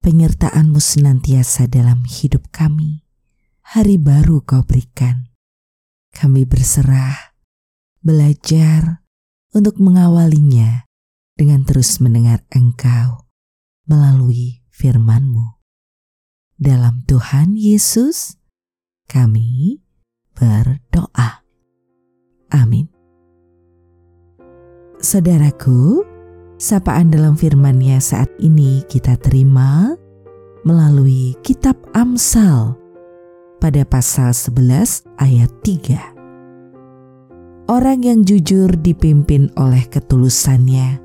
penyertaan-Mu senantiasa dalam hidup kami. Hari baru Kau berikan. Kami berserah, belajar untuk mengawalinya dengan terus mendengar Engkau melalui firman-Mu. Dalam Tuhan Yesus, kami berdoa. Amin. Saudaraku, Sapaan dalam firman-Nya saat ini kita terima melalui kitab Amsal pada pasal 11 ayat 3. Orang yang jujur dipimpin oleh ketulusannya,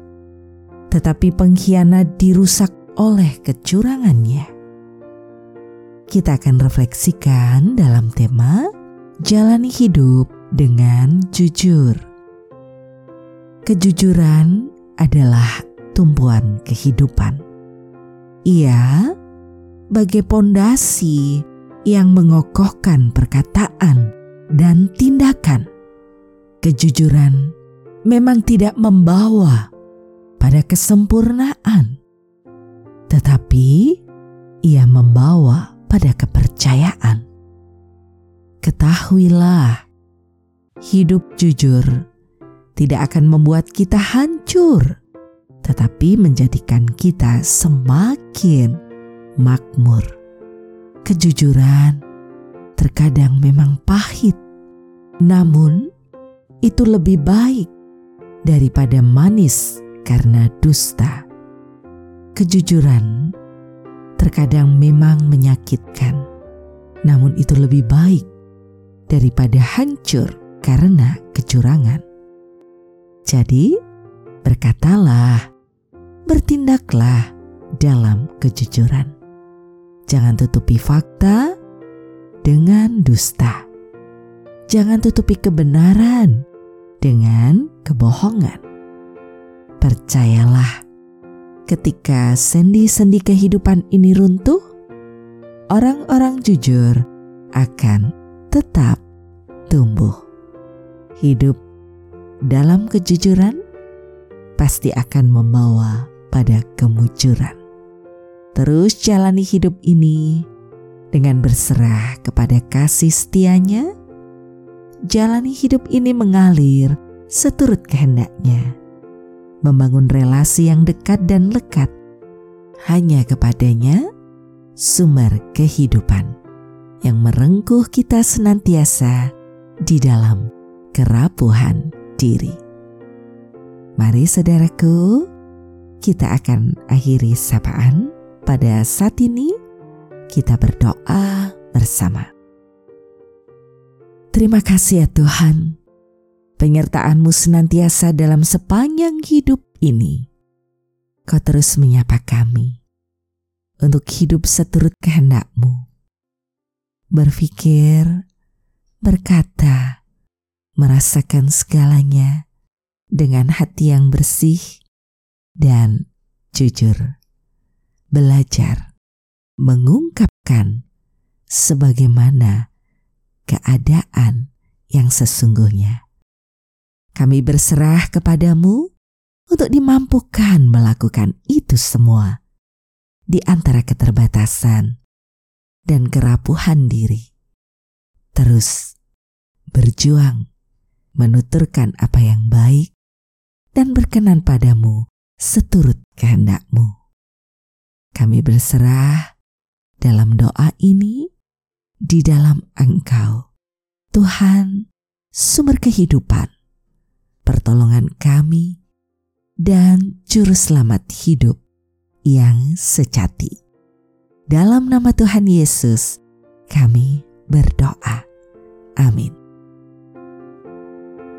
tetapi pengkhianat dirusak oleh kecurangannya. Kita akan refleksikan dalam tema Jalani hidup dengan jujur. Kejujuran adalah tumpuan kehidupan. Ia bagai pondasi yang mengokohkan perkataan dan tindakan. Kejujuran memang tidak membawa pada kesempurnaan, tetapi ia membawa pada kepercayaan. Ketahuilah, hidup jujur tidak akan membuat kita hancur, tetapi menjadikan kita semakin makmur. Kejujuran terkadang memang pahit, namun itu lebih baik daripada manis karena dusta. Kejujuran terkadang memang menyakitkan, namun itu lebih baik daripada hancur karena kecurangan. Jadi, berkatalah, bertindaklah dalam kejujuran. Jangan tutupi fakta dengan dusta. Jangan tutupi kebenaran dengan kebohongan. Percayalah, ketika sendi-sendi kehidupan ini runtuh, orang-orang jujur akan tetap tumbuh. Hidup dalam kejujuran pasti akan membawa pada kemujuran. Terus jalani hidup ini dengan berserah kepada kasih setianya. Jalani hidup ini mengalir seturut kehendaknya. Membangun relasi yang dekat dan lekat hanya kepadanya sumber kehidupan yang merengkuh kita senantiasa di dalam kerapuhan diri. Mari saudaraku, kita akan akhiri sapaan pada saat ini. Kita berdoa bersama. Terima kasih ya Tuhan, penyertaan-Mu senantiasa dalam sepanjang hidup ini. Kau terus menyapa kami untuk hidup seturut kehendak-Mu. Berpikir, berkata, merasakan segalanya dengan hati yang bersih dan jujur. Belajar mengungkapkan sebagaimana keadaan yang sesungguhnya. Kami berserah kepadamu untuk dimampukan melakukan itu semua di antara keterbatasan dan kerapuhan diri. Terus berjuang menuturkan apa yang baik, dan berkenan padamu seturut kehendakmu. Kami berserah dalam doa ini di dalam Engkau, Tuhan, sumber kehidupan, pertolongan kami, dan juru selamat hidup yang sejati. Dalam nama Tuhan Yesus, kami berdoa. Amin.